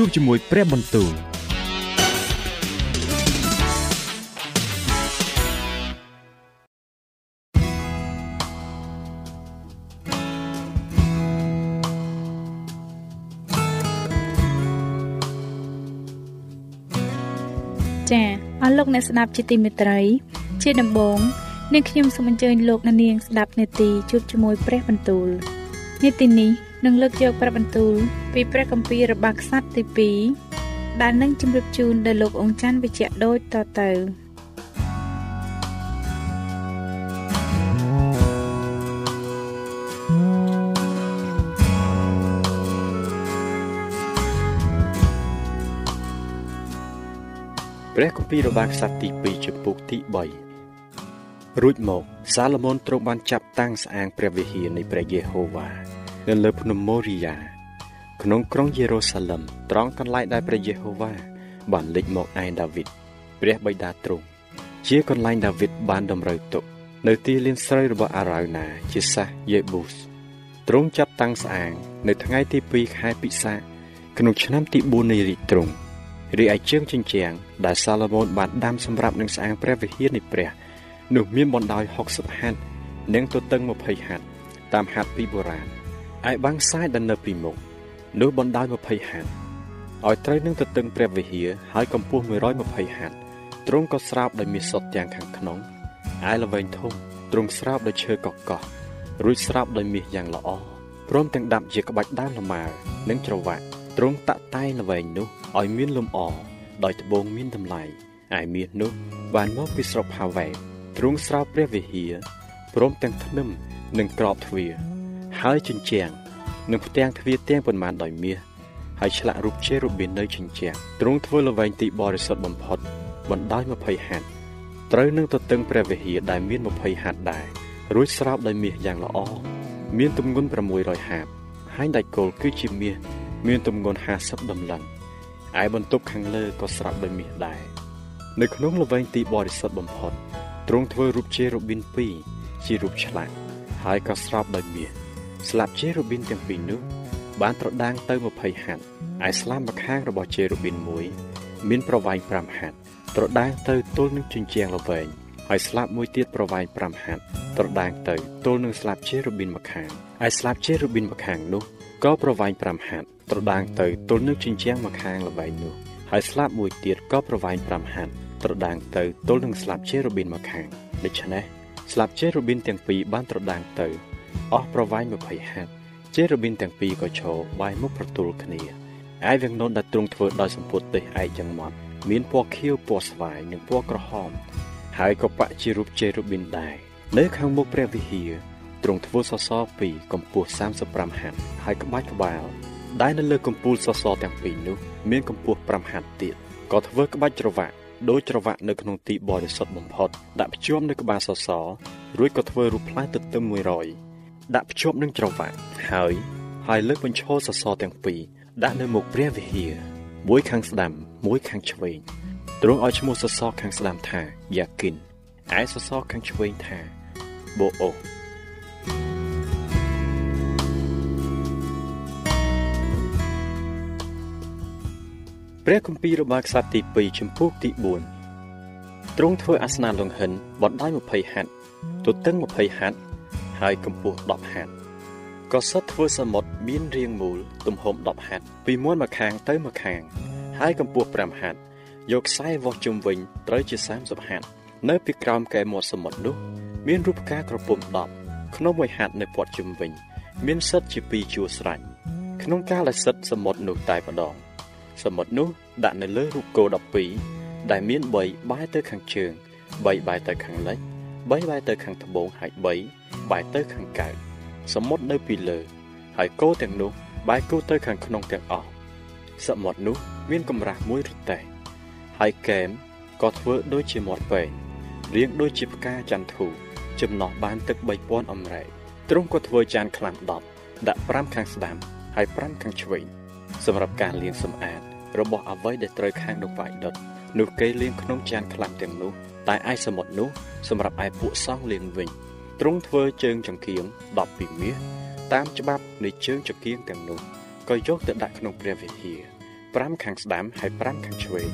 ជួបជាមួយព្រះបន្ទូលចាអស់លោកអ្នកស្ដាប់ជាទីមេត្រី ជាដំបូងនាងខ្ញុំសូមអញ្ជើញលោកអ្នកនាងស្ដាប់នេតិជួបជាមួយព្រះបន្ទូលនេតិនេះ នឹងលើកយកព្រះបន្ទូលពីព្រះគម្ពីររបស់ខ្សត្រទី2ដែលនឹងជម្រាបជូនដល់លោកអង្គច័ន្ទវិជ្ជៈដូចតទៅព្រះគម្ពីររបស់ខ្សត្រទី2ចំពុកទី3រួចមកសាឡូមោនទ្រង់បានចាប់តាំងស្អាងព្រះវិហារនៃព្រះយេហូវ៉ា នៅលើភ្នំម៉ូរីយ៉ាក្នុងក្រុងយេរូសាឡឹមត្រង់កន្លែងដែលព្រះយេហូវ៉ាបានលេចមកឯដាវីតព្រះបិតាទ្រង់ជាកន្លែងដាវីតបានតម្រូវទុកនៅទីលានស្រូវរបស់អារ៉ៅណា ជាសាសយេប៊ូសទ្រង់ចាប់តាំងស្អាង នៅថ្ងៃទី2ខែពិសាក្នុងឆ្នាំទី4នៃរាជទ្រង់រីឯជើងជញ្ជាំងដែលសាឡូមោនបានដាំសម្រាប់នឹងស្អាងព្រះវិហារនៃព្រះនោះមានបណ្ដោយ60ហត្ថនិងទទឹង20ហត្ថតាមហត្ថពីបុរាណ ឯបាំងខ្សែដែលនៅពីមុខនោះបណ្ដោយ20ហត្ថឲ្យត្រូវនឹងទទឹងព្រះវិហារហើយកម្ពស់120ហត្ថទ្រង់ក៏ស្រោបដោយមាសសុទ្ធទាំងខាងក្នុងឯល្វែងធំទ្រង់ស្រោបដោយឈើកកោះរួចស្រោបដោយមាសយ៉ាងល្អព្រមទាំងដាប់ជាក្បាច់ដើមលម៉ើនិងច្រវាក់ទ្រង់តាក់តែងល្វែងនោះឲ្យមានលំអដោយត្បូងមានតម្លៃឯមាសនោះបានមកពីស្រុកហាវ៉ែទ្រង់ស្រោបព្រះវិហារព្រមទាំងធ្នឹមនិងក្របទ្វារ ហើយជញ្ជាំងនិងផ្ទាំងទ្វារទាំងប៉ុន្មានដោយមាសហើយឆ្លាក់រូបជេរូប៊ីននៅជញ្ជាំងទ្រង់ធ្វើល្វែងទីបរិសុទ្ធបំផុតបណ្ដោយ20ហត្ថត្រូវនឹងទទឹងព្រះវិហារដែលមាន20ហត្ថដែររួចស្រោបដោយមាសយ៉ាងល្អមានទម្ងន់600ហាបហើយដៃគោលគឺជាមាសមានទម្ងន់50ដំឡឹងឯបន្ទប់ខាងលើក៏ស្រោបដោយមាសដែរនៅក្នុងល្វែងទីបរិសុទ្ធបំផុតទ្រង់ធ្វើរូបជេរូប៊ីន2ជារូបឆ្លាក់ហើយក៏ស្រោបដោយមាស ស្លាបជេរូប៊ីនទាំងពីរនោះបានត្រដាងទៅ20ហត្ថឯស្លាបម្ខាងរបស់ជេរូប៊ីនមួយ មានប្រវែង5ហត្ថត្រដាងទៅទល់នឹងជញ្ជាំងល្វែងហើយស្លាបមួយទៀតប្រវែង5ហត្ថត្រដាងទៅទល់នឹងស្លាបជេរូប៊ីនម្ខាងឯស្លាបជេរូប៊ីនម្ខាងនោះក៏ប្រវែង5ហត្ថត្រដាងទៅទល់នឹងជញ្ជាំងម្ខាងល្វែងនោះហើយស្លាបមួយទៀតក៏ប្រវែង5ហត្ថត្រដាងទៅទល់នឹងស្លាបជេរូប៊ីនម្ខាងដូច្នេះស្លាបជេរូប៊ីនទាំងពីរបានត្រដាងទៅ អស់ប្រវែង20ហត្ថជេរូប៊ីនទាំងពីរក៏ឈរបែរមុខប្រទល់គ្នាឯវាំងននដែលទ្រង់ធ្វើដោយសម្ពុតទេសឯកយ៉ាងម៉ត់មានពណ៌ខៀវពណ៌ស្វាយនិងពណ៌ក្រហម ហើយក៏បាក់ជារូបជេរូប៊ីនដែរនៅខាងមុខព្រះវិហារទ្រង់ធ្វើសសរពីរកម្ពស់35ហត្ថហើយក្បាច់ក្បាលដែលនៅលើកំពូលសសរទាំងពីរនោះមានកម្ពស់5ហត្ថទៀតក៏ធ្វើក្បាច់ច្រវាក់ដោយច្រវាក់នៅក្នុងទីបរិសុទ្ធបំផុតដាក់ភ្ជាប់នៅក្បាលសសររួចក៏ធ្វើរូបផ្លែទទឹម100 ដាក់ភ្ជាប់នឹងច្រវាក់ហើយហើយលើកបញ្ឈរសសរទាំងពីរដាក់នៅមុខព្រះវិហារមួយខាងស្ដាំមួយខាងឆ្វេងទ្រង់ឲ្យឈ្មោះសសរខាងស្ដាំថាយ៉ាគិនឯសសរខាងឆ្វេងថាបូអូព្រះគម្ពីររបស់ក្សត្រទី2ចំពោះទី4ទ្រង់ធ្វើអាសនៈលង្ហិនបណ្ដោយ20ហត្ថទទឹង20ហត្ថ ហើយកម្ពស់10ហត្ថក៏សុទ្ធធ្វើសមុទ្រមានរាងមូលទំហំ10ហត្ថពីមួយម្ខាងទៅម្ខាងហហើយកម្ពស់5ហត្ថយកខ្សែវាស់ជុំវិញត្រូវជា30ហត្ថនៅពីក្រោមកែមាត់សមុទ្រនោះ មានរូបផ្កាក្រពុំ10ក្នុងមួយហត្ថនៅព័ទ្ធជុំវិញ មានសិតជា2ជួរស្រេចក្នុងកាលដែលសិតសមុទ្រនោះតែម្ដង សមុទ្រនោះដាក់នៅលើរូបគោ12ដែលមាន3បែរទៅខាងជើង3បែរទៅខាងលិច 3បែរទៅខាងត្បូងហើយ3បែរទៅខាងកើតសមុទ្រនៅពីលើ ហើយគោទាំងនោះបែរគោទៅខាងក្នុងទាំងអស់សមុទ្រនោះមានកម្រាស់មួយរទេះហើយកែមក៏ធ្វើដូចជាមាត់ពេងរាងដូចជាផ្កាចន្ទធូចំណោះបានទឹក3000អម្រែកទ្រង់ក៏ធ្វើចានខ្លាំ10ដាក់5ខាងស្ដាំហើយ5ខាងឆ្វេងសម្រាប់ការលាងសម្អាតរបស់អ្វីដែលត្រូវខាងដង្វាយដុតនោះគេលាងក្នុងចានខ្លាំទាំងនោះ តែឯសមុទ្រនោះសម្រាប់ឯពួកសង្ឃលាងវិញទ្រង់ធ្វើជើងចង្គៀង12មាសតាមច្បាប់នៃជើងចង្គៀងទាំងនោះក៏យកទៅដាក់ក្នុងព្រះវិហារ5ខាងស្ដាំហើយ5ខាងឆ្វេង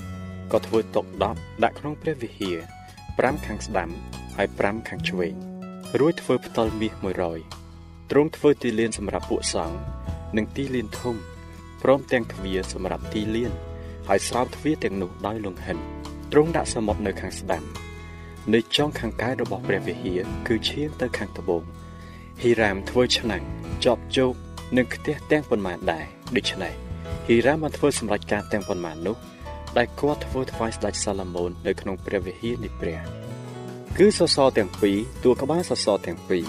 ក៏ធ្វើតុ10ដាក់ក្នុងព្រះវិហារ5ខាងស្ដាំហើយ5ខាងឆ្វេងរួចធ្វើផ្ដិលមាស100ទ្រង់ធ្វើទីលានសម្រាប់ពួកសង្ឃនិងទីលានធំព្រមទាំងទ្វារសម្រាប់ទីលានហើយស្រោបទ្វារទាំងនោះដោយលង្ហិន ទ្រង់ដាក់សមុទ្រនៅខាងស្ដាំនៅចុងខាងកើតរបស់ព្រះវិហារគឺឈានទៅខាងត្បូងហ៊ីរ៉ាមធ្វើឆ្នាំងជាប់ជោគនឹងផ្ទះទាំងប៉ុន្មានដែរដូច្នេះហ៊ីរ៉ាមបានធ្វើសម្រេចការទាំងប៉ុន្មាននោះដែលគាត់ធ្វើថ្វាយស្ដេចសាឡូមោននៅក្នុងព្រះវិហារនៃព្រះគឺសសរទាំងពីរតួក្បាលសសរទាំងពីរ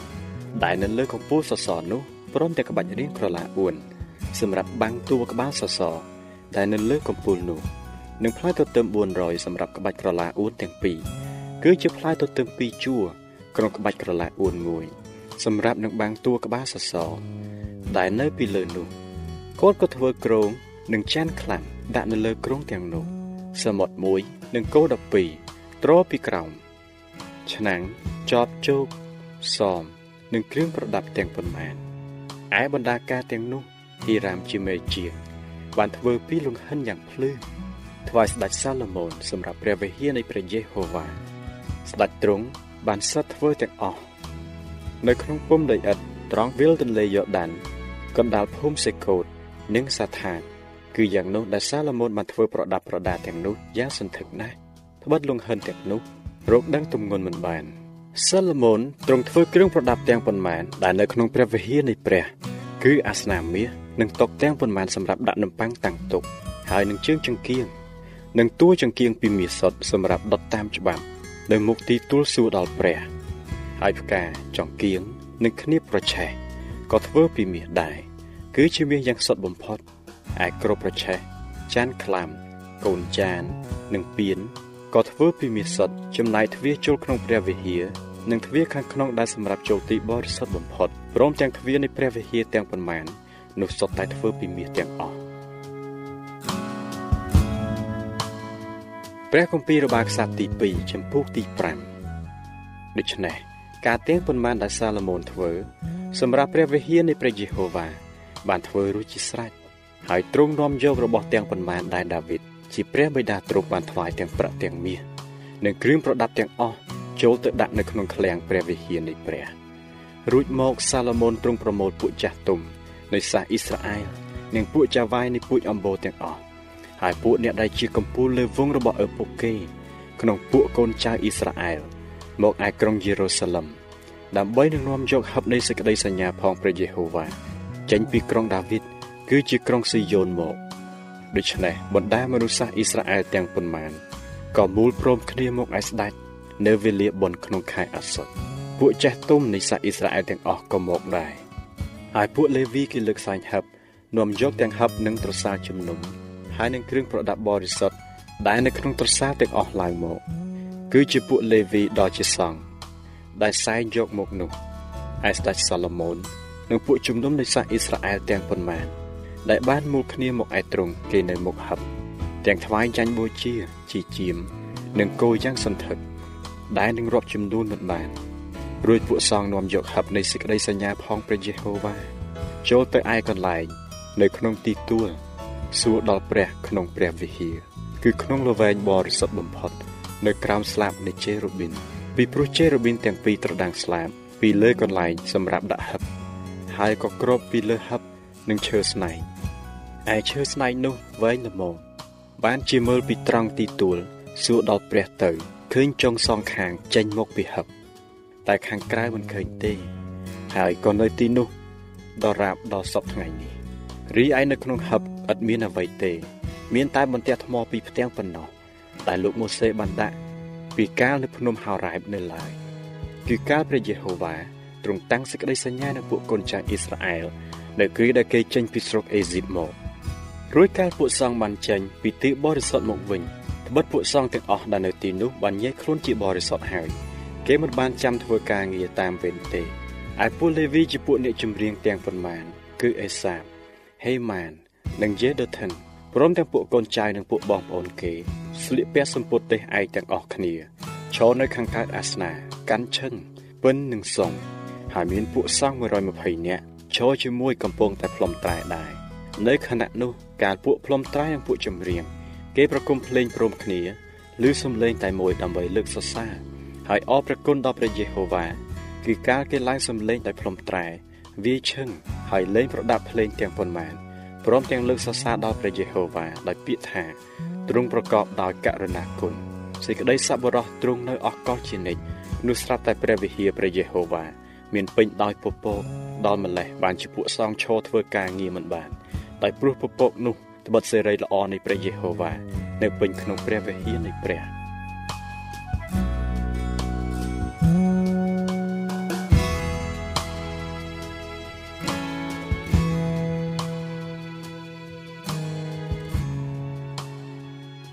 ដែលនៅលើកំពូលសសរនោះព្រមទាំងក្បាច់រាងក្រឡាអួនសម្រាប់បាំងតួក្បាលសសរដែលនៅលើកំពូលនោះ និងផ្លែទទឹម400សម្រាប់ក្បាច់ក្រឡាអួនទាំងពីរគឺជាផ្លែទទឹម2ជួរក្នុងក្បាច់ក្រឡាអួនមួយសម្រាប់នឹងបាំងតួក្បាលសសរដែលនៅពីលើនោះគាត់ក៏ធ្វើក្រងនិងចានខ្លាំងដាក់នៅលើគ្រងទាំងនោះសមុទ្រមួយនិងគោ12ត្រពីក្រោមឆ្នាំងចបជោគសមនិងគ្រឿងប្រដាប់ទាំងប៉ុន្មានឯបណ្ដាការទាំងនោះហ៊ីរ៉ាមជាមេជាបានធ្វើពីលង្ហិនយ៉ាងភ្លឺ ថ្វាយស្ដេចសាឡូមោនសម្រាប់ព្រះវិហារនៃព្រះយេហូវ៉ាស្ដេចទ្រង់បានសិតធ្វើទាំងអស់នៅក្នុងពុំដីឥដ្ឋត្រង់វិលទន្លេយ៉ូដានកណ្ដាលភូមិសេកូត និងសាថានគឺយ៉ាងនោះដែលសាឡូមោនបានធ្វើប្រដាប់ប្រដាទាំងនោះយ៉ាងសន្ធឹកណាស់ត្បិតលង្ហិនទាំងនោះរកដឹងទម្ងន់មិនបានសាឡូមោនទ្រង់ធ្វើគ្រឿងប្រដាប់ទាំងប៉ុន្មានដែលនៅក្នុងព្រះវិហារនៃព្រះគឺអាសនាមាសនិងតុទាំងប៉ុន្មានសម្រាប់ដាក់នំប៉័ងតាំងទុកហើយនឹងជើងចង្គៀង និងតួចង្គៀងពីមាសសុទ្ធសម្រាប់ដុតតាមច្បាប់ នៅមុខទីទួលសួរដល់ព្រះហើយផ្កាចង្គៀងនិងគ្នា ប្រឆេះក៏ធ្វើពីមាសដែរគឺជាមាសយ៉ាងសុទ្ធបំផុតឯក្របប្រឆេះចានខ្លាំកូនចាន និងពៀនក៏ធ្វើពីមាសសុទ្ធចំណែកទ្វារចូលក្នុងព្រះវិហារនិងទ្វារខាងក្នុងដែលសម្រាប់ចូលទីបរិសុទ្ធបំផុតព្រមទាំងទ្វារនៃព្រះវិហារទាំងប៉ុន្មាននោះសុទ្ធតែធ្វើពីមាសទាំងអស់ ព្រះគម្ពីររបាខ្សត្រទី2ចំពុកទី5ដូច្នេះការទាំងប៉ុន្មានដែលសាឡូមោនធ្វើសម្រាប់ព្រះវិហារនៃព្រះយេហូវ៉ាបានធ្វើរួចជាស្រេចហើយទ្រង់នាំយករបស់ទាំងប៉ុន្មានដែលដាវីតជាព្រះបិតាទ្រង់បានថ្វាយទាំងប្រាក់ទាំងមាសនិងគ្រឿងប្រដាប់ទាំងអស់ចូលទៅដាក់នៅក្នុងឃ្លាំងព្រះវិហារនៃព្រះរួចមកសាឡូមោនទ្រង់ប្រមូលពួកចាស់ទុំនៃសាសអ៊ីស្រាអែលនិងពួកចាវាយនៃពួកអំបូរទាំងអស់ ហើយពួកអ្នកដែលជាកំពូលលើវងរបស់ឪពុកគេ ក្នុងពួកកូនចៅអ៊ីស្រាអែលមកឯក្រុងយេរូសាឡឹមដើម្បីនឹងនាំយកហឹបនៃសេចក្តីសញ្ញាផងព្រះយេហូវ៉ាចេញពីក្រុងដាវីតគឺជាក្រុងស៊ីយ៉ូនមកដូច្នេះបណ្ដាមនុស្សសាសអ៊ីស្រាអែលទាំងប៉ុន្មានក៏មូលព្រមគ្នាមកឯស្ដេចនៅវេលាបុណ្យក្នុងខែអាសុតពួកចេះទុំនៃសាសអ៊ីស្រាអែលទាំងអស់ក៏មកដែរហើយពួកលេវីគេលើកសាញហឹបនាំយកទាំងហឹបនិងត្រសាជំនុំ ហើយនឹងគ្រឿងប្រដាប់បរិសុទ្ធដែលនៅក្នុងត្រសាទាំងអស់ឡើងមក គឺជាពួកលេវីដ៏ជាសង្ឃដែលសែងយកមកនោះឯស្ដេចសាឡូមោននិងពួកជំនុំនៃសាសអ៊ីស្រាអែលទាំងប៉ុន្មានដែលបានមូលគ្នាមកឯទ្រង់គេនៅមុខហឹបទាំងថ្វាយចាញ់បូជាជីជាម និងគោយ៉ាងសន្ធឹកដែលនឹងរាប់ចំនួនមិនបានរួចពួកសង្ឃនាំយកហឹបនៃសេចក្តីសញ្ញាផងព្រះយេហូវ៉ាចូលទៅឯកន្លែង នៅក្នុងទីទួល សួរដល់ព្រះក្នុងព្រះវិហារគឺក្នុងលវែងបរិសុទ្ធបំផុត នៅក្រោមស្លាបនៃជេរូប៊ីនពីព្រោះជេរូប៊ីនទាំងពីរត្រដាងស្លាបពីលើកន្លែងសម្រាប់ដាក់ហឹបហើយក៏គ្របពីលើហឹបនឹងឈើស្នែងឯឈើស្នែងនោះវែងល្មមបានជាមើលពីត្រង់ទីទួលសួរដល់ព្រះទៅឃើញចុងសងខាងចេញមកពីហឹបតែខាងក្រៅមិនឃើញទេ ហើយក៏នៅទីនោះដល់រាបដល់សពថ្ងៃនេះរីឯនៅក្នុងហឹប ឥតមានអ្វីទេ មានតែបន្ទះថ្មពីផ្ទាំងប៉ុណ្ណោះដែលលោកម៉ូសេបានដាក់ពីកាលនៅភ្នំហោរ៉ែបនៅឡើយគឺកាលព្រះយេហូវ៉ាទ្រង់តាំងសេចក្តីសញ្ញានៅពួកកូនចៅអ៊ីស្រាអែលនៅគ្រាដែលគេចេញពីស្រុកអេស៊ីបមករួចកាលពួកសង្ឃបានចេញពីទីបរិសុទ្ធមកវិញត្បិតពួកសង្ឃទាំងអស់ដែលនៅទីនោះបានញែកខ្លួនជាបរិសុទ្ធហើយគេមិនបានចាំធ្វើការងារតាមវេនទេឯពួកលេវីជាពួកអ្នកចម្រៀងទាំងប៉ុន្មាន គឺអេសាបហេម៉ាន និងយេដូថិនព្រមទាំងពួកកូនចៅនិងពួកបងប្អូនគេស្លៀកពាក់សម្ពុតទេសឯកទាំងអស់គ្នាឈរនៅខាងកើតអាសនាកាន់ឈឹងពិននិងសុងហើយមានពួកសង្ឃ120នាក់ឈរជាមួយកំពុងតែផ្លុំត្រែដែរនៅខណៈនោះកាលពួកផ្លុំត្រែនិងពួកចម្រៀងគេប្រគំភ្លេងព្រមគ្នាឮសំឡេងតែមួយដើម្បីលើកសរសើរហើយអរព្រះគុណដល់ព្រះយេហូវ៉ាគឺកាលគេឡើងសំឡេងដោយផ្លុំត្រែវាឈឹងហើយលេងប្រដាប់ភ្លេងទាំងប៉ុន្មាន ព្រមទាំងលើកសរសើរដល់ព្រះយេហូវ៉ាដោយពាក្យថាទ្រង់ប្រកបដោយករុណាគុណសេចក្តីសប្បុរសទ្រង់នៅអកលជានិច្ចនោះស្រាប់តែព្រះវិហារព្រះយេហូវ៉ាមានពេញដោយពពកដល់ម្លេះបានជាពួកសងឈរធ្វើការងារមិនបានដោយព្រោះពពកនោះត្បិតសេរីល្អនៃព្រះយេហូវ៉ានៅពេញក្នុងព្រះវិហារនៃព្រះ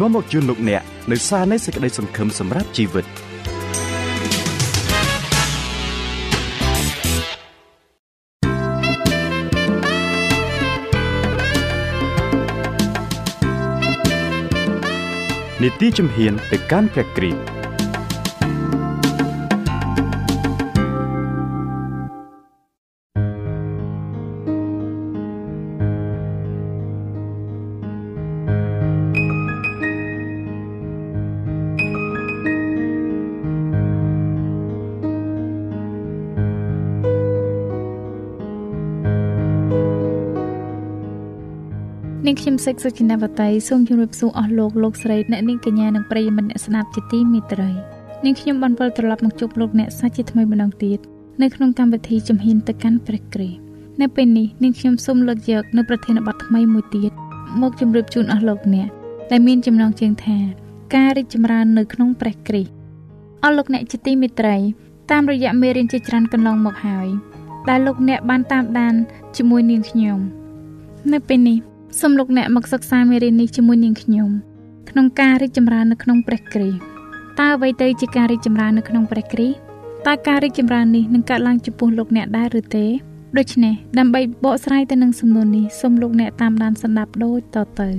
នាំមកជូនលោកអ្នកនៅសារនៃសេចក្តីសង្ឃឹមសម្រាប់ជីវិត។នីតិជំហានទៅកាន់ព្រះគ្រីស្ទ ងខ្ញុំសេកសុចិនាវតីសូមជម្រាបសួរអស់លោកលោកស្រីអ្នកនាងកញ្ញានិងប្រិយមិត្តអ្នកស្ដាប់ជាទីមេត្រីនាងខ្ញុំបានវិលត្រឡប់មកជួបលោកអ្នកសាច់ជាថ្មីម្ដងទៀតនៅក្នុងកម្មវិធីជំហានទៅកាន់ព្រះគ្រីស្ទនៅពេលនេះនាងខ្ញុំសូមលើកយកនៅប្រធានបទថ្មីមួយទៀតមកជម្រាបជូនអស់លោកអ្នកដែលមានចំណងជើងថា ការរីកចម្រើននៅក្នុងព្រះគ្រីស្ទអស់លោកអ្នកជាទីមេត្រីតាមរយៈមេរៀនជាច្រើនកន្លងមកហើយដែលលោកអ្នកបានតាមដានជាមួយនាងខ្ញុំ នៅពេលនេះ សូមលោកអ្នកមកសិក្សាមេរៀននេះជាមួយនាងខ្ញុំក្នុងការរីកចម្រើននៅក្នុងព្រះគ្រីស្ទតើអ្វីទៅជាការរីកចម្រើននៅក្នុងព្រះគ្រីស្ទតើការរីកចម្រើននេះនឹងកើតឡើងចំពោះលោកអ្នកដែរឬទេដូច្នេះដើម្បីបកស្រាយទៅនឹងសំណួរនេះសូមលោកអ្នកតាមដានស្ដាប់ដូចតទៅ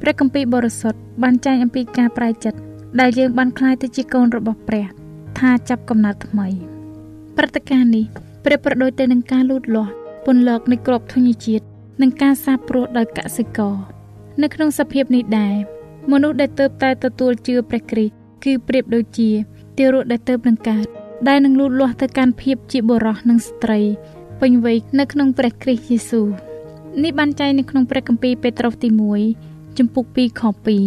ព្រះគម្ពីរបរិសុទ្ធបានចែងអំពីការប្រែចិត្តដែលយើងបានคล้ายទៅជាកូនរបស់ព្រះថាចាប់កំណើតថ្មីព្រឹត្តិការណ៍នេះព្រះប្រដូចទៅនឹងការលូតលាស់ពន្លកនៃក្របធញ្ញជាតិ និងការសាបព្រោះដោយកសិករនៅក្នុងសភាពនេះដែរមនុស្សដែលទៅតែទទួលជឿព្រះគ្រីស្ទគឺប្រៀបដូចជាទារកដែលទៅនឹងកើតដែលនឹងលូតលាស់ទៅកាន់ភាពជាបុរសនិងស្ត្រីពេញវ័យនៅក្នុងព្រះគ្រីស្ទយេស៊ូវនេះបានចែងនៅក្នុងព្រះគម្ពីរពេត្រុសទី1ចំពុក2ខ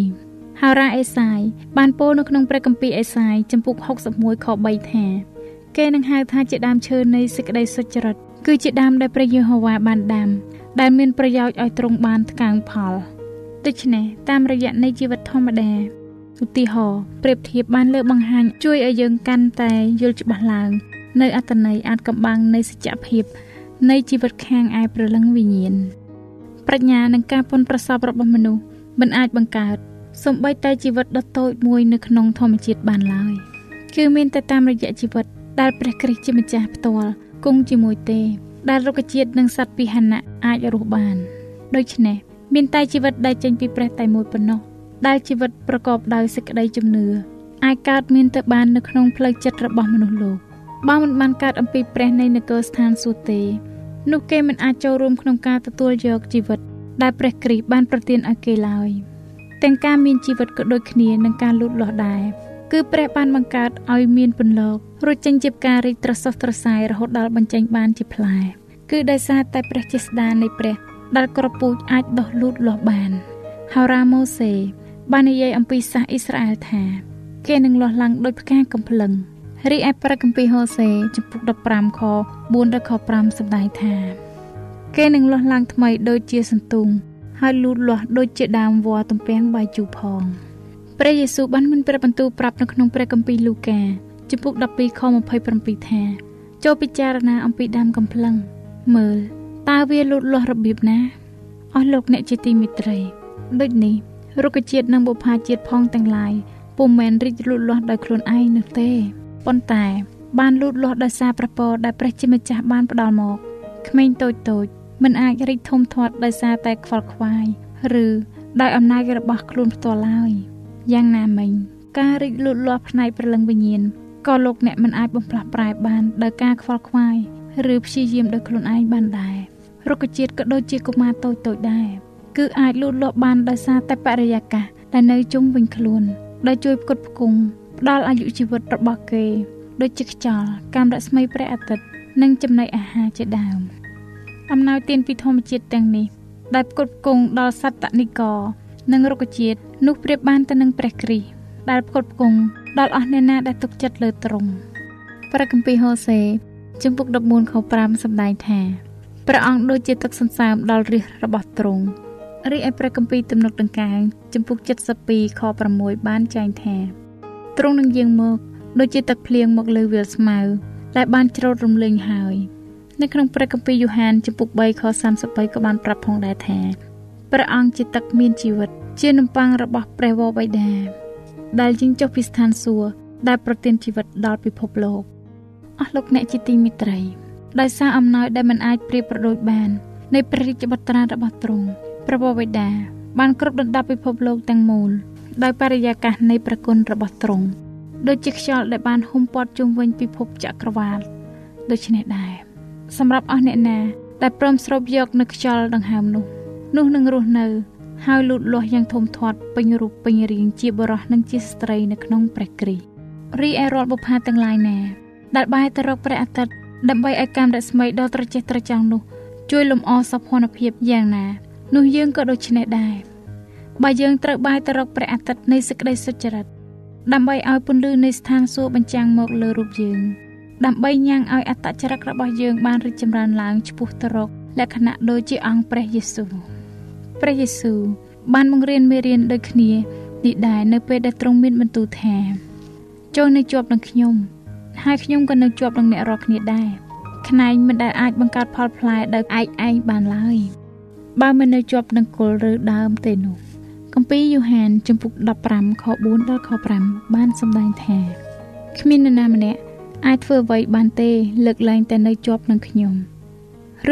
2ហើយរ៉ាអេសាយបានពោលនៅក្នុងព្រះគម្ពីរអេសាយចំពុក61ខ3ថា គេនឹងហៅថាជាដើមឈើនៃសេចក្តីសុចរិត គឺជាដើមដែលព្រះយេហូវ៉ាបានដាំដែលមានប្រយោជន៍ឲ្យទ្រង់បានថ្កើងផលដូច្នេះតាមរយៈនៃជីវិតធម្មតាឧទាហរណ៍ប្រៀបធៀបបានលើបង្ហាញជួយឲ្យយើងកាន់តែយល់ច្បាស់ឡើង នៅអត្តន័យអាចកំបាំងនៃសច្ចភាព នៃជីវិតខាងឯព្រលឹងវិញ្ញាណប្រាជ្ញានិងការពន់ប្រសពរបស់មនុស្សមិនអាចបង្កើតសំបីតែជីវិតដ៏តូចមួយនៅក្នុងធម្មជាតិបានឡើយគឺមានតែតាមរយៈជីវិតដែលព្រះគ្រីស្ទជាម្ចាស់ផ្ទាល់ គង់ជាមួយទេ ដែលរុក្ខជាតិនិងសត្វពាហនៈអាចរស់បានដូច្នេះមានតែជីវិតដែលចេញពីព្រះតែមួយប៉ុណ្ណោះដែលជីវិតប្រកបដោយសេចក្តីជំនឿអាចកើតមានទៅបាននៅក្នុងផ្លូវចិត្តរបស់មនុស្សលោកបើមិនបានកើតអំពីព្រះនៃនគរស្ថានសួគ៌ទេនោះគេមិនអាចចូលរួមក្នុងការទទួលយកជីវិតដែលព្រះគ្រីស្ទបានប្រទានឲ្យគេឡើយទាំងការមានជីវិតក៏ដូចគ្នានឹងការលូតលាស់ដែរ គឺព្រះបានបង្កើតឲ្យមានពន្លករួចចេញជាផ្ការីកត្រសោះត្រសាយរហូតដល់បញ្ចេញបានជាផ្លែគឺដោយសារតែព្រះចេស្តានៃព្រះដែលក្រពូជអាចដោះលូតលាស់បានហើយរ៉ាម៉ូសេបាននិយាយអំពីសាសអ៊ីស្រាអែលថា គេនឹងលាស់ឡើងដោយផ្កាកំភ្លឹងរីឯព្រះគម្ពីរហូសេចំពុក15ខ4ដល់ខ5សម្ដែងថាគេនឹងលាស់ឡើងថ្មីដូចជាសន្ទូងហើយលូតលាស់ដូចជាដើមវល្លិទំពាំងបាយជូរផង ព្រះយេស៊ូវបានមានព្រះបន្ទូលប្រាប់នៅក្នុងព្រះគម្ពីរលូកាចំពុក12ខ27ថាចូលពិចារណាអំពីដើមកំភ្លឹងមើលតើវាលូតលាស់របៀបណាអស់លោកអ្នកជាទីមេត្រីដូចនេះរុក្ខជាតិនិងបុព្វាជាតិផងទាំងឡាយពុំមែនរីកលូតលាស់ដោយខ្លួនឯងនោះទេប៉ុន្តែបានលូតលាស់ដោយសារព្រះពរដែលព្រះជាម្ចាស់បានផ្ដល់មកក្មេងតូចតូចមិនអាចរីកធំធាត់ដោយសារតែខ្វល់ខ្វាយឬដោយអំណាចរបស់ខ្លួនផ្ទាល់ឡើយ យ៉ាងណាមិញការរីកលូតលាស់ផ្នែកព្រលឹងវិញ្ញាណក៏លោកអ្នកមិនអាចបំផ្លាស់ប្រែបានដោយការខ្វល់ខ្វាយឬព្យាយាមដោយខ្លួនឯងបានដែររុក្ខជាតិក៏ដូចជាកុមារតូចតូចដែរគឺអាចលូតលាស់បានដោយសារតែបរិយាកាសដែលនៅជុំវិញខ្លួនដែលជួយផ្គត់ផ្គង់ផ្ដល់អាយុជីវិតរបស់គេ ដូចជាខ្យល់កាំរស្មីព្រះអាទិត្យនិងចំណីអាហារជាដើមអំណោយទានពីធម្មជាតិទាំងនេះដែលផ្គត់ផ្គង់ដល់សត្វតនិក និងរុក្ខជាតិនោះប្រៀបបានទៅនឹងព្រះគ្រីស្ទដែលផ្គត់ផ្គង់ដល់អស់អ្នកណាដែលទុកចិត្តលើទ្រង់ព្រះគម្ពីរហូសេជំពូក14ខ5សម្ដែងថាព្រះអង្គដូចជាទឹកសន្សើមដល់រាជរបស់ទ្រង់រីឯព្រះគម្ពីរទំនុកដង្កើងជំពូក72ខ6បានចែងថាទ្រង់នឹងយាងមកដូចជាទឹកភ្លៀងមកលើវាលស្មៅដែលបានច្រូតរំលែងហើយនៅក្នុងព្រះគម្ពីរយូហានជំពូក3ខ33ក៏បានប្រាប់ផងដែរថា ព្រះអង្គជាទឹកមានជីវិត ជានំប៉័ងរបស់ព្រះវរបិតាដែលយាងចុះពីស្ថានសួគ៌ដែលប្រទានជីវិតដល់ពិភពលោកអស់លោកអ្នកជាទីមេត្រីដោយសារអំណោយដែលមិនអាចប្រៀបប្រដូចបាន នៃព្រះរាជបត្រារបស់ទ្រង់ព្រះវរបិតាបានគ្រប់ដណ្ដប់ពិភពលោកទាំងមូលដោយបរិយាកាសនៃប្រគុណរបស់ទ្រង់ដូចជាខ្យល់ដែលបានហុំព័ទ្ធជុំវិញពិភពចក្រវាលដូច្នេះដែរសម្រាប់អស់អ្នកណាដែលព្រមស្រូបយកនៅខ្យល់ដង្ហើមនោះ នោះនឹងរស់នៅ ហើយលូតលាស់យ៉ាងធំធាត់ពេញរូបពេញរាងជាបរោះនិងជាស្ត្រីនៅក្នុងព្រះគ្រីស្ទរីឯរាល់បុព្វាទាំងឡាយណា ដែលបែរទៅរកព្រះអាទិត្យដើម្បីឲ្យកាមរស្មីដ៏ត្រចះត្រចង់នោះជួយលំអសោភ័ណភាពយ៉ាងណា នោះយើងក៏ដូចនេះដែរបើយើងត្រូវបែរទៅរកព្រះអាទិត្យនៃសេចក្តីសុចរិតដើម្បីឲ្យពន្លឺនៃស្ថានសួគ៌បញ្ចាំងមកលើរូបយើងដើម្បីញ៉ាំងឲ្យអត្តចរិតរបស់យើងបានរីកចម្រើនឡើងឆ្ពោះទៅរកលក្ខណៈដូចជាអង្គព្រះយេស៊ូវ ព្រះយេស៊ូវបានបង្រៀនមេរៀនដូចគ្នានេះដែរនៅពេលដែលទ្រង់មានបន្ទូលថាចូលនៅជាប់នឹងខ្ញុំហើយខ្ញុំក៏នៅជាប់នឹងអ្នករាល់គ្នាដែរខ្នែងមិនដែលអាចបង្កើតផលផ្លែដោយឯកឯងបានឡើយបើមិននៅជាប់នឹងគល់ឬដើមទេនោះគម្ពីរយូហានចំពុក15ខ4ដល់ខ5បានសម្ដែងថាគ្មាននរណាម្នាក់អាចធ្វើអ្វីបានទេលើកលែងតែនៅជាប់នឹងខ្ញុំ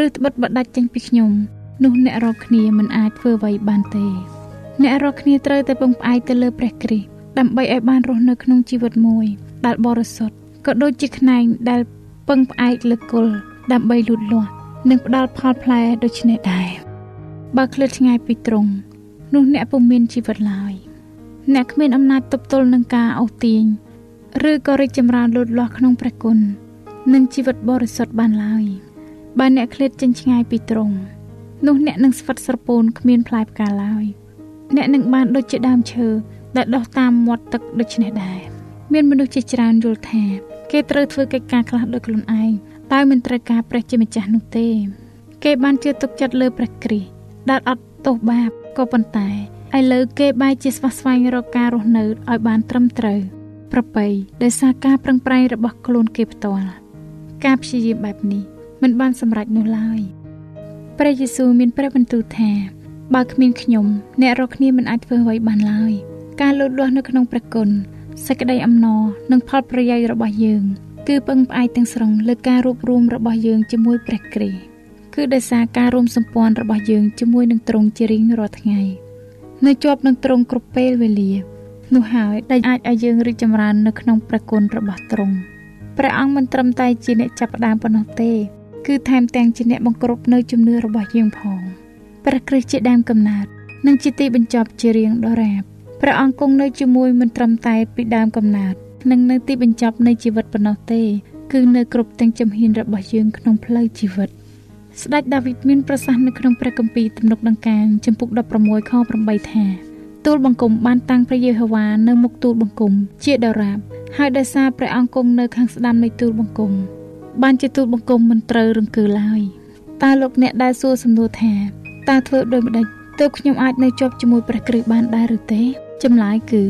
ឬត្បិតបដាច់ចេញពីខ្ញុំ នោះអ្នករាល់គ្នាមិនអាចធ្វើអ្វីបានទេ អ្នករាល់គ្នាត្រូវតែពឹងផ្អែកទៅលើព្រះគ្រីស្ទដើម្បីឲ្យបានរស់នៅក្នុងជីវិតមួយដែលបរិសុទ្ធក៏ដូចជាខ្នែងដែលពឹងផ្អែកលើគល់ដើម្បីលូតលាស់និងផ្ដល់ផលផ្លែដូចនេះដែរបើឃ្លាតឆ្ងាយពីទ្រង់នោះអ្នកពុំមានជីវិតឡើយអ្នកគ្មានអំណាចទប់ទល់នឹងការអូសទាញឬក៏រីកចម្រើនលូតលាស់ក្នុងព្រះគុណនិងជីវិតបរិសុទ្ធបានឡើយបើអ្នកឃ្លាតចេញឆ្ងាយពីទ្រង់ នោះអ្នកនឹងស្វិតស្រពោនគ្មានផ្លែផ្កាឡើយអ្នកនឹងបានដូចជាដើមឈើដែលដុះតាមមាត់ទឹកដូចនេះដែរមានមនុស្សជាច្រើនយល់ថាគេត្រូវធ្វើកិច្ចការខ្លះដោយខ្លួនឯងតែមិនត្រូវការព្រះជាម្ចាស់នោះទេ គេបានជឿទុកចិត្តលើព្រះគ្រីស្ទដែលអត់ទោសបាបក៏ប៉ុន្តែឥឡូវគេបែរជាស្វះស្វែងរកការរស់នៅឲ្យបានត្រឹមត្រូវប្របីដោយសារការប្រឹងប្រែងរបស់ខ្លួនគេផ្ទាល់ការព្យាយាមបែបនេះមិនបានសម្រេចនោះឡើយ ព្រះយេស៊ូវមានព្រះបន្ទូលថាបើគ្មានខ្ញុំអ្នករាល់គ្នាមិនអាចធ្វើអ្វីបានឡើយការលូតលាស់នៅក្នុងព្រះគុណសេចក្តីអំណរនិងផលប្រយោជន៍របស់យើងគឺពឹងផ្អែកទាំងស្រុងលើការរួបរวมរបស់យើងជាមួយព្រះគ្រីស្ទគឺដោយសារការរួមសម្ព័ន្ធរបស់យើងជាមួយនឹងទ្រង់ជារៀងរាល់ថ្ងៃនៅជាប់នឹងទ្រង់គ្រប់ពេលវេលានោះហើយដែលអាចឲ្យយើងរីកចម្រើននៅក្នុងព្រះគុណរបស់ទ្រង់ព្រះអង្គមិនត្រឹមតែជាអ្នកចាប់ផ្ដើមប៉ុណ្ណោះទេ គឺថែមទាំងជាអ្នកបង្គ្រប់នៅជំនឿរបស់យើងផងព្រះគ្រីស្ទជាដើមកំណើតនិងជាទីបញ្ចប់ជារៀងដរាបព្រះអង្គគង់នៅជាមួយមិនត្រឹមតែពីដើមកំណើតនិងនៅទីបញ្ចប់នៃជីវិតប៉ុណ្ណោះទេ គឺនៅគ្រប់ទាំងជំហានរបស់យើងក្នុងផ្លូវជីវិតស្ដេចដាវីតមានប្រសាសន៍នៅក្នុងព្រះគម្ពីរទំនុកដង្កើងចំពុក16ខ8ថាទូលបង្គំបានតាំងព្រះយេហូវ៉ានៅមុខទូលបង្គំជាដរាបហើយដោយសារព្រះអង្គគង់នៅខាងស្ដាំនៃទូលបង្គំ បានជាទូលបង្គំមិនត្រូវរង្គើឡើយតើលោកអ្នកដែលសួរសំណួរថាតើធ្វើដូចម្ដេចទើបខ្ញុំអាចនៅជាប់ជាមួយព្រះគ្រីស្ទបានដែរឬទេចម្លើយគឺ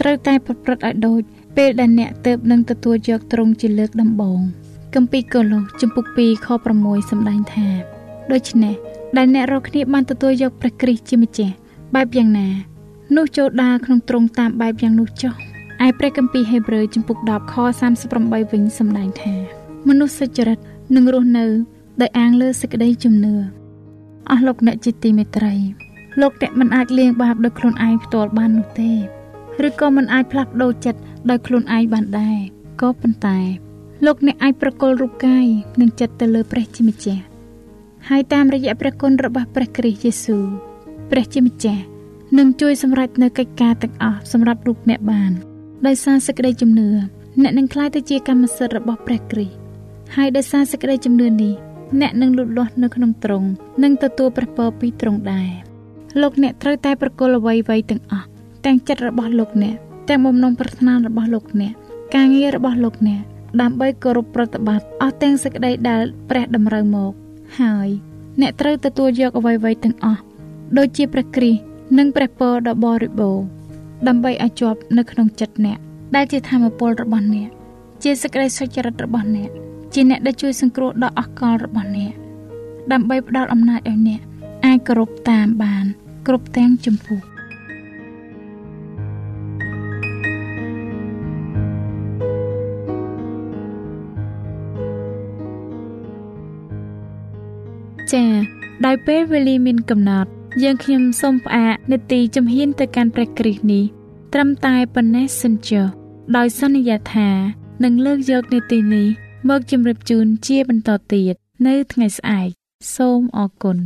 ត្រូវតែប្រព្រឹត្តឲ្យដូចពេលដែលអ្នកទើបនឹងទទួលយកទ្រង់ជាលើកដំបូងគម្ពីរកូឡូសជំពូក2ខ6សម្ដែងថាដូច្នេះដែលអ្នករាល់គ្នាបានទទួលយកព្រះគ្រីស្ទជាម្ចាស់បែបយ៉ាងណានោះចូលដើរក្នុងទ្រង់តាមបែបយ៉ាងនោះចុះឯព្រះគម្ពីរហេព្រើរជំពូក10ខ38វិញសម្ដែងថា មនុស្សសុចរិតនឹងរស់នៅដោយអាងលើសេចក្តីជំនឿអស់លោកអ្នកជាទីមេត្រីលោកអ្នកមិនអាចលៀងបាបដោយខ្លួនឯងផ្ទាល់បាននោះទេឬក៏មិនអាចផ្លាស់ប្ដូរចិត្តដោយខ្លួនឯងបានដែរក៏ប៉ុន្តែលោកអ្នកអាចប្រកល់រូបកាយនិងចិត្តទៅលើព្រះជាម្ចាស់ហើយតាមរយៈព្រះគុណរបស់ព្រះគ្រីស្ទយេស៊ូវព្រះជាម្ចាស់នឹងជួយសម្រេចនៅកិច្ចការទាំងអស់សម្រាប់រូបអ្នកបានដោយសារសេចក្តីជំនឿអ្នកនឹងក្លាយទៅជាកម្មសិទ្ធិរបស់ព្រះគ្រីស្ទ ហើយដោយសារសេចក្តីជំនឿនេះអ្នកនឹងលូតលាស់នៅក្នុងទ្រង់និងទទួលព្រះពរពីទ្រង់ដែរលោកអ្នកត្រូវតែប្រគល់អ្វីៗទាំងអស់ទាំងចិត្តរបស់លោកអ្នកទាំងបំណងប្រាថ្នារបស់លោកអ្នកការងាររបស់លោកអ្នកដើម្បីគោរពប្រតិបត្តិអស់ទាំងសេចក្តីដែលព្រះតម្រូវមក ហើយអ្នកត្រូវទទួលយកអ្វីៗទាំងអស់ដូចជាព្រះគ្រីស្ទនិងព្រះពរដ៏បរិបូរណ៍ដើម្បីឲ្យជាប់នៅក្នុងចិត្តអ្នកដែលជាធម៌ពលរបស់អ្នកជាសេចក្តីសុចរិតរបស់អ្នក ជាអ្នកដែលជួយសង្គ្រោះដល់អស់កលរបស់អ្នកដើម្បីផ្ដល់អំណាចឲ្យអ្នកអាចគោរពតាមបាន គ្រប់ទាំងចម្ពោះចា៎ដោយពេលវេលាមានកំណត់យើងខ្ញុំសូមផ្អាកនេតិជំហានទៅកាន់ព្រះគ្រីស្ទនេះត្រឹមតែប៉ុណ្ណេះសិនចុះដោយសន្យាថានឹងលើកយកនេតិនេះ មកជម្រាបជូនជាបន្តទៀតនៅថ្ងៃស្អែកសូមអរគុណ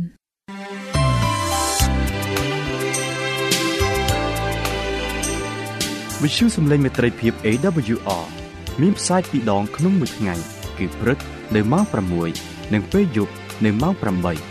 វិទ្យុសំឡេងមេត្រីភាព AWR មានផ្សាយពីរដងក្នុងមួយថ្ងៃ គឺព្រឹកនៅម៉ោង6និងពេលយប់នៅម៉ោង8